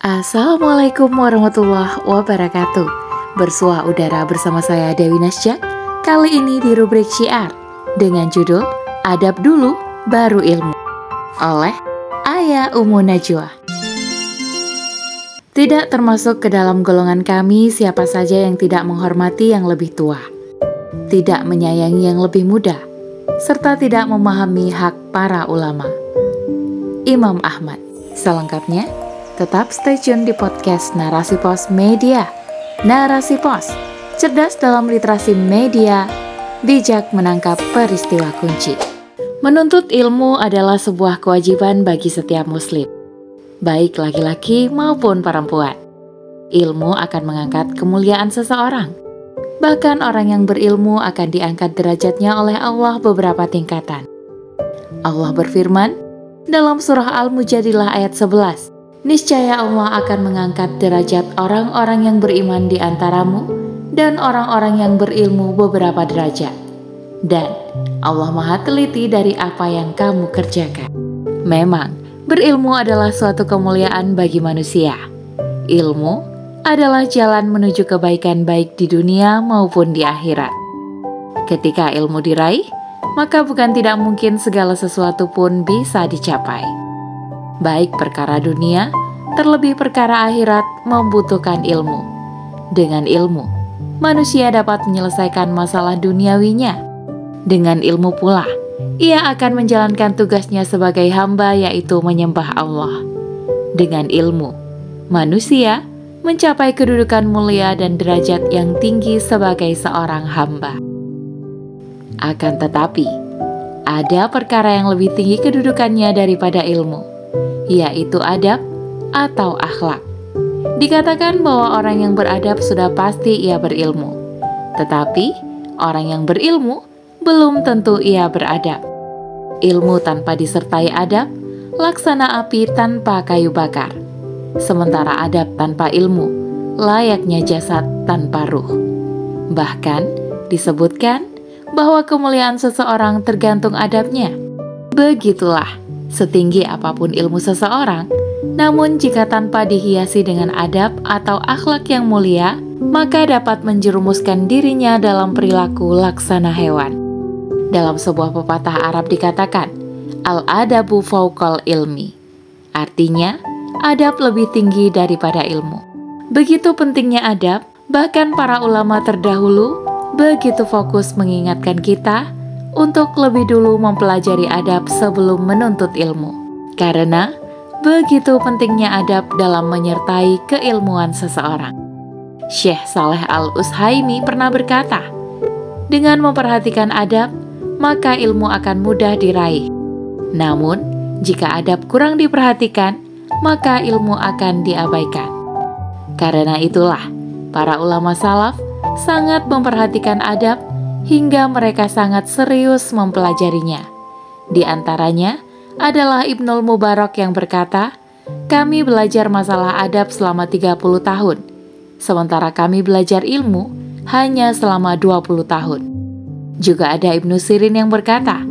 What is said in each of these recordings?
Assalamualaikum warahmatullahi wabarakatuh. Bersuah udara bersama saya Dewi Nasja Kali ini di rubrik Syiar Dengan judul Adab Dulu Baru Ilmu Oleh Ayah Umu Najwa. Tidak termasuk ke dalam golongan kami siapa saja yang tidak menghormati yang lebih tua Tidak menyayangi yang lebih muda Serta tidak memahami hak para ulama. Imam Ahmad Selengkapnya, Tetap stay tune di podcast Narasi Pos Media. Narasi Pos, cerdas dalam literasi media, bijak menangkap peristiwa kunci. Menuntut ilmu adalah sebuah kewajiban bagi setiap muslim, baik laki-laki maupun perempuan. Ilmu akan mengangkat kemuliaan seseorang. Bahkan orang yang berilmu akan diangkat derajatnya oleh Allah beberapa tingkatan. Allah berfirman dalam surah Al-Mujadilah ayat 11, niscaya Allah akan mengangkat derajat orang-orang yang beriman di antaramu dan orang-orang yang berilmu beberapa derajat. Dan Allah Maha Teliti dari apa yang kamu kerjakan. Memang, berilmu adalah suatu kemuliaan bagi manusia. Ilmu adalah jalan menuju kebaikan baik di dunia maupun di akhirat. Ketika ilmu diraih, maka bukan tidak mungkin segala sesuatu pun bisa dicapai baik perkara dunia, terlebih perkara akhirat membutuhkan ilmu. Dengan ilmu, manusia dapat menyelesaikan masalah duniawinya. Dengan ilmu pula, ia akan menjalankan tugasnya sebagai hamba yaitu menyembah Allah. Dengan ilmu, manusia mencapai kedudukan mulia dan derajat yang tinggi sebagai seorang hamba. Akan tetapi, ada perkara yang lebih tinggi kedudukannya daripada ilmu yaitu adab atau akhlak. Dikatakan bahwa orang yang beradab sudah pasti ia berilmu, tetapi orang yang berilmu belum tentu ia beradab. Ilmu tanpa disertai adab, laksana api tanpa kayu bakar. Sementara adab tanpa ilmu, layaknya jasad tanpa ruh. Bahkan disebutkan bahwa kemuliaan seseorang tergantung adabnya. Begitulah setinggi apa pun ilmu seseorang, namun jika tanpa dihiasi dengan adab atau akhlak yang mulia, maka dapat menjerumuskan dirinya dalam perilaku laksana hewan. Dalam sebuah pepatah Arab dikatakan, Al-adabu fauqal ilmi. Artinya, adab lebih tinggi daripada ilmu. Begitu pentingnya adab, bahkan para ulama terdahulu begitu fokus mengingatkan kita untuk lebih dulu mempelajari adab sebelum menuntut ilmu. Karena begitu pentingnya adab dalam menyertai keilmuan seseorang. Syekh Saleh Al-Ushaimi pernah berkata, dengan memperhatikan adab, maka ilmu akan mudah diraih. Namun, jika adab kurang diperhatikan, maka ilmu akan diabaikan. Karena itulah, para ulama salaf sangat memperhatikan adab hingga mereka sangat serius mempelajarinya. Di antaranya adalah Ibnul Mubarak yang berkata, kami belajar masalah adab selama 30 tahun, sementara kami belajar ilmu hanya selama 20 tahun. Juga ada Ibnu Sirin yang berkata,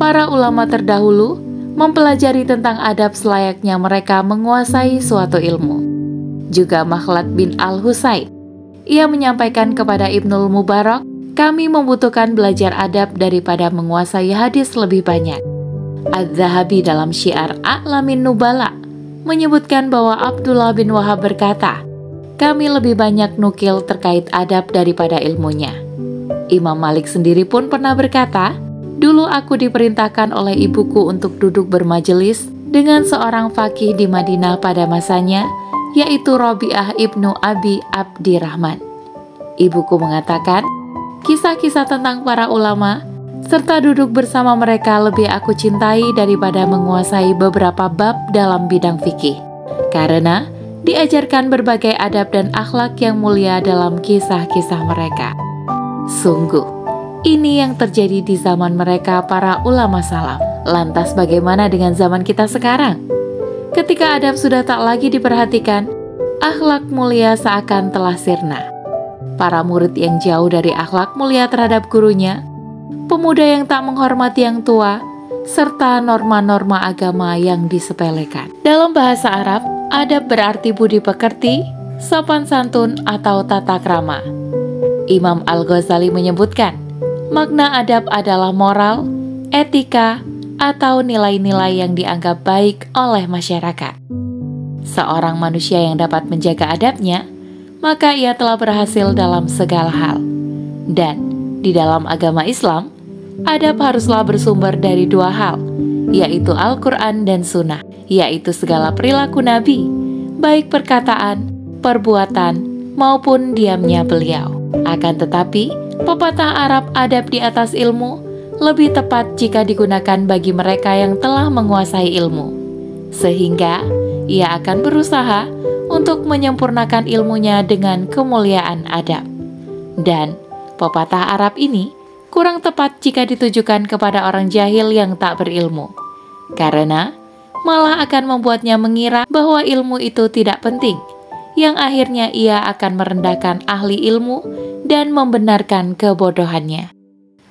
para ulama terdahulu mempelajari tentang adab selayaknya mereka menguasai suatu ilmu. Juga Makhlad bin Al-Husain, ia menyampaikan kepada Ibnul Mubarak kami membutuhkan belajar adab daripada menguasai hadis lebih banyak. Az-Zahabi dalam syiar A'lamin Nubala menyebutkan bahwa Abdullah bin Wahab berkata, kami lebih banyak nukil terkait adab daripada ilmunya. Imam Malik sendiri pun pernah berkata, dulu aku diperintahkan oleh ibuku untuk duduk bermajelis dengan seorang fakih di Madinah pada masanya, yaitu Robiah ibnu Abi Abdirrahman. Ibuku mengatakan, kisah-kisah tentang para ulama, serta duduk bersama mereka lebih aku cintai daripada menguasai beberapa bab dalam bidang fikih. Karena diajarkan berbagai adab dan akhlak yang mulia dalam kisah-kisah mereka. Sungguh, ini yang terjadi di zaman mereka para ulama salaf. Lantas bagaimana dengan zaman kita sekarang? Ketika adab sudah tak lagi diperhatikan, akhlak mulia seakan telah sirna para murid yang jauh dari akhlak mulia terhadap gurunya, pemuda yang tak menghormati yang tua, serta norma-norma agama yang disepelekan. Dalam bahasa Arab, adab berarti budi pekerti, sopan santun, atau tata krama. Imam Al-Ghazali menyebutkan, makna adab adalah moral, etika, atau nilai-nilai yang dianggap baik oleh masyarakat. Seorang manusia yang dapat menjaga adabnya, maka ia telah berhasil dalam segala hal. Dan di dalam agama Islam, adab haruslah bersumber dari dua hal, yaitu Al-Quran dan Sunnah, yaitu segala perilaku Nabi, baik perkataan, perbuatan, maupun diamnya beliau. Akan tetapi, pepatah Arab adab di atas ilmu lebih tepat jika digunakan bagi mereka yang telah menguasai ilmu, sehingga ia akan berusaha untuk menyempurnakan ilmunya dengan kemuliaan adab. Dan pepatah Arab ini kurang tepat jika ditujukan kepada orang jahil yang tak berilmu, karena malah akan membuatnya mengira bahwa ilmu itu tidak penting, yang akhirnya ia akan merendahkan ahli ilmu dan membenarkan kebodohannya.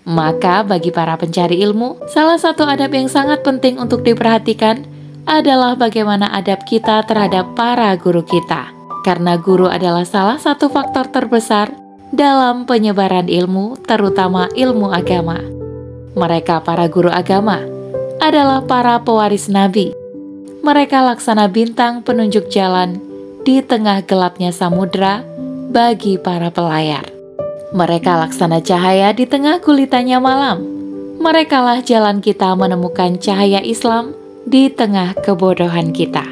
Maka bagi para pencari ilmu, salah satu adab yang sangat penting untuk diperhatikan adalah bagaimana adab kita terhadap para guru kita. Karena guru adalah salah satu faktor terbesar dalam penyebaran ilmu, terutama ilmu agama. Mereka para guru agama adalah para pewaris nabi. Mereka laksana bintang penunjuk jalan di tengah gelapnya samudra bagi para pelayar. Mereka laksana cahaya di tengah kulitannya malam. Merekalah jalan kita menemukan cahaya Islam di tengah kebodohan kita.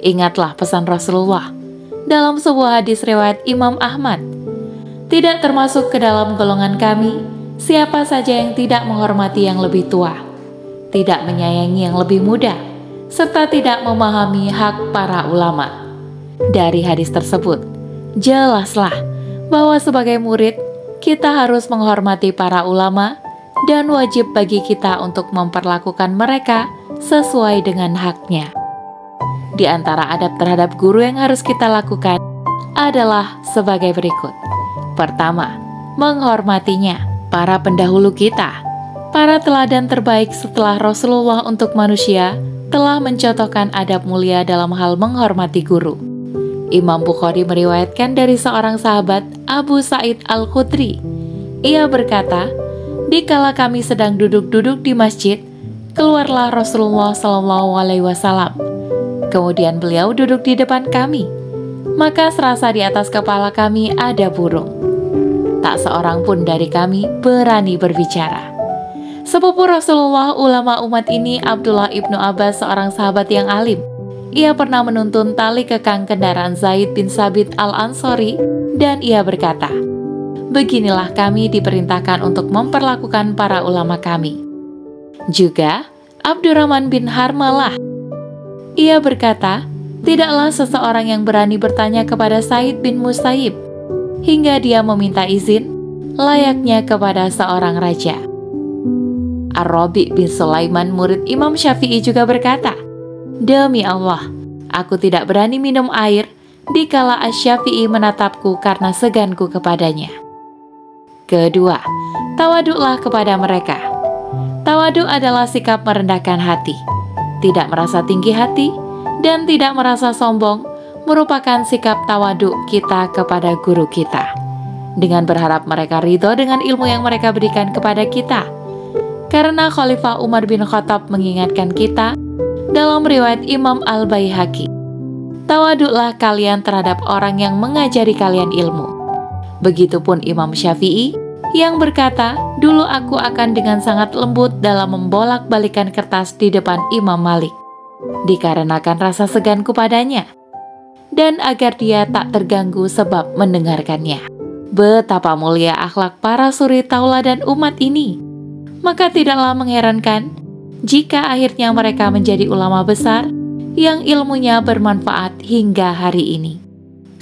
Ingatlah pesan Rasulullah dalam sebuah hadis riwayat Imam Ahmad. Tidak termasuk ke dalam golongan kami siapa saja yang tidak menghormati yang lebih tua, tidak menyayangi yang lebih muda, serta tidak memahami hak para ulama. Dari hadis tersebut, jelaslah bahwa sebagai murid kita harus menghormati para ulama dan wajib bagi kita untuk memperlakukan mereka sesuai dengan haknya. Di antara adab terhadap guru yang harus kita lakukan adalah sebagai berikut. Pertama, menghormatinya, para pendahulu kita. Para teladan terbaik setelah Rasulullah untuk manusia telah mencontohkan adab mulia dalam hal menghormati guru. Imam Bukhari meriwayatkan dari seorang sahabat Abu Said Al-Khudri. Ia berkata, "Dikala kami sedang duduk-duduk di masjid, keluarlah Rasulullah Shallallahu alaihi wasallam. Kemudian beliau duduk di depan kami. Maka serasa di atas kepala kami ada burung. Tak seorang pun dari kami berani berbicara." Sepupu Rasulullah ulama umat ini Abdullah ibnu Abbas seorang sahabat yang alim ia pernah menuntun tali kekang kendaraan Zaid bin Sabit al-Ansori dan ia berkata, Beginilah kami diperintahkan untuk memperlakukan para ulama kami. Juga Abdurrahman bin Harmalah. Ia berkata, tidaklah seseorang yang berani bertanya kepada Said bin Musaib hingga dia meminta izin layaknya kepada seorang raja. Ar-Rabi bin Sulaiman murid Imam Syafi'i juga berkata, Demi Allah, aku tidak berani minum air dikala Asyafi'i menatapku karena seganku kepadanya. Kedua, tawaduklah kepada mereka. Tawaduk adalah sikap merendahkan hati, tidak merasa tinggi hati, dan tidak merasa sombong merupakan sikap tawaduk kita kepada guru kita. Dengan berharap mereka ridho dengan ilmu yang mereka berikan kepada kita. Karena Khalifah Umar bin Khattab mengingatkan kita dalam riwayat Imam Al-Baihaqi. Tawaduklah kalian terhadap orang yang mengajari kalian ilmu. Begitupun Imam Syafi'i yang berkata, dulu aku akan dengan sangat lembut dalam membolak-balikan kertas di depan Imam Malik, dikarenakan rasa seganku padanya, dan agar dia tak terganggu sebab mendengarkannya. Betapa mulia akhlak para suri tauladan umat ini. Maka tidaklah mengherankan jika akhirnya mereka menjadi ulama besar yang ilmunya bermanfaat hingga hari ini.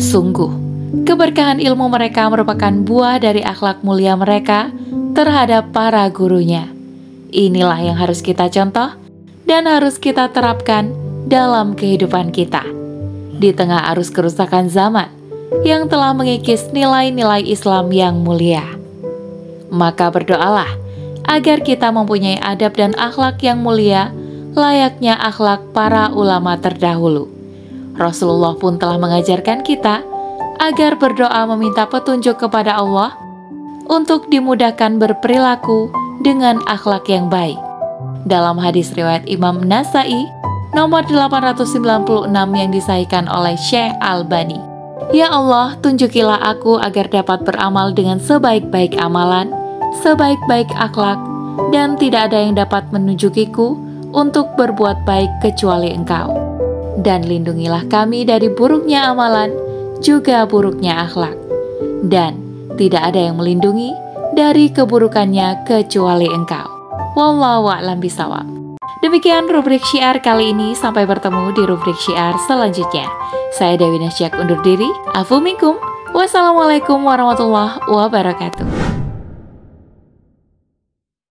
Sungguh, keberkahan ilmu mereka merupakan buah dari akhlak mulia mereka terhadap para gurunya. Inilah yang harus kita contoh dan harus kita terapkan dalam kehidupan kita. Di tengah arus kerusakan zaman yang telah mengikis nilai-nilai Islam yang mulia. Maka berdoalah agar kita mempunyai adab dan akhlak yang mulia, layaknya akhlak para ulama terdahulu. Rasulullah pun telah mengajarkan kita agar berdoa meminta petunjuk kepada Allah untuk dimudahkan berperilaku dengan akhlak yang baik. Dalam hadis riwayat Imam Nasai nomor 896 yang disahkan oleh Syekh Al-Bani. Ya Allah, tunjukilah aku agar dapat beramal dengan sebaik-baik amalan, sebaik-baik akhlak, dan tidak ada yang dapat menunjukiku untuk berbuat baik kecuali Engkau. Dan lindungilah kami dari buruknya amalan, juga buruknya akhlak. Dan tidak ada yang melindungi dari keburukannya kecuali Engkau. Wallahu a'lam bisawab. Demikian rubrik syiar kali ini. Sampai bertemu di rubrik syiar selanjutnya. Saya Dewi Nasyak undur diri. Afu minkum. Wassalamualaikum warahmatullahi wabarakatuh.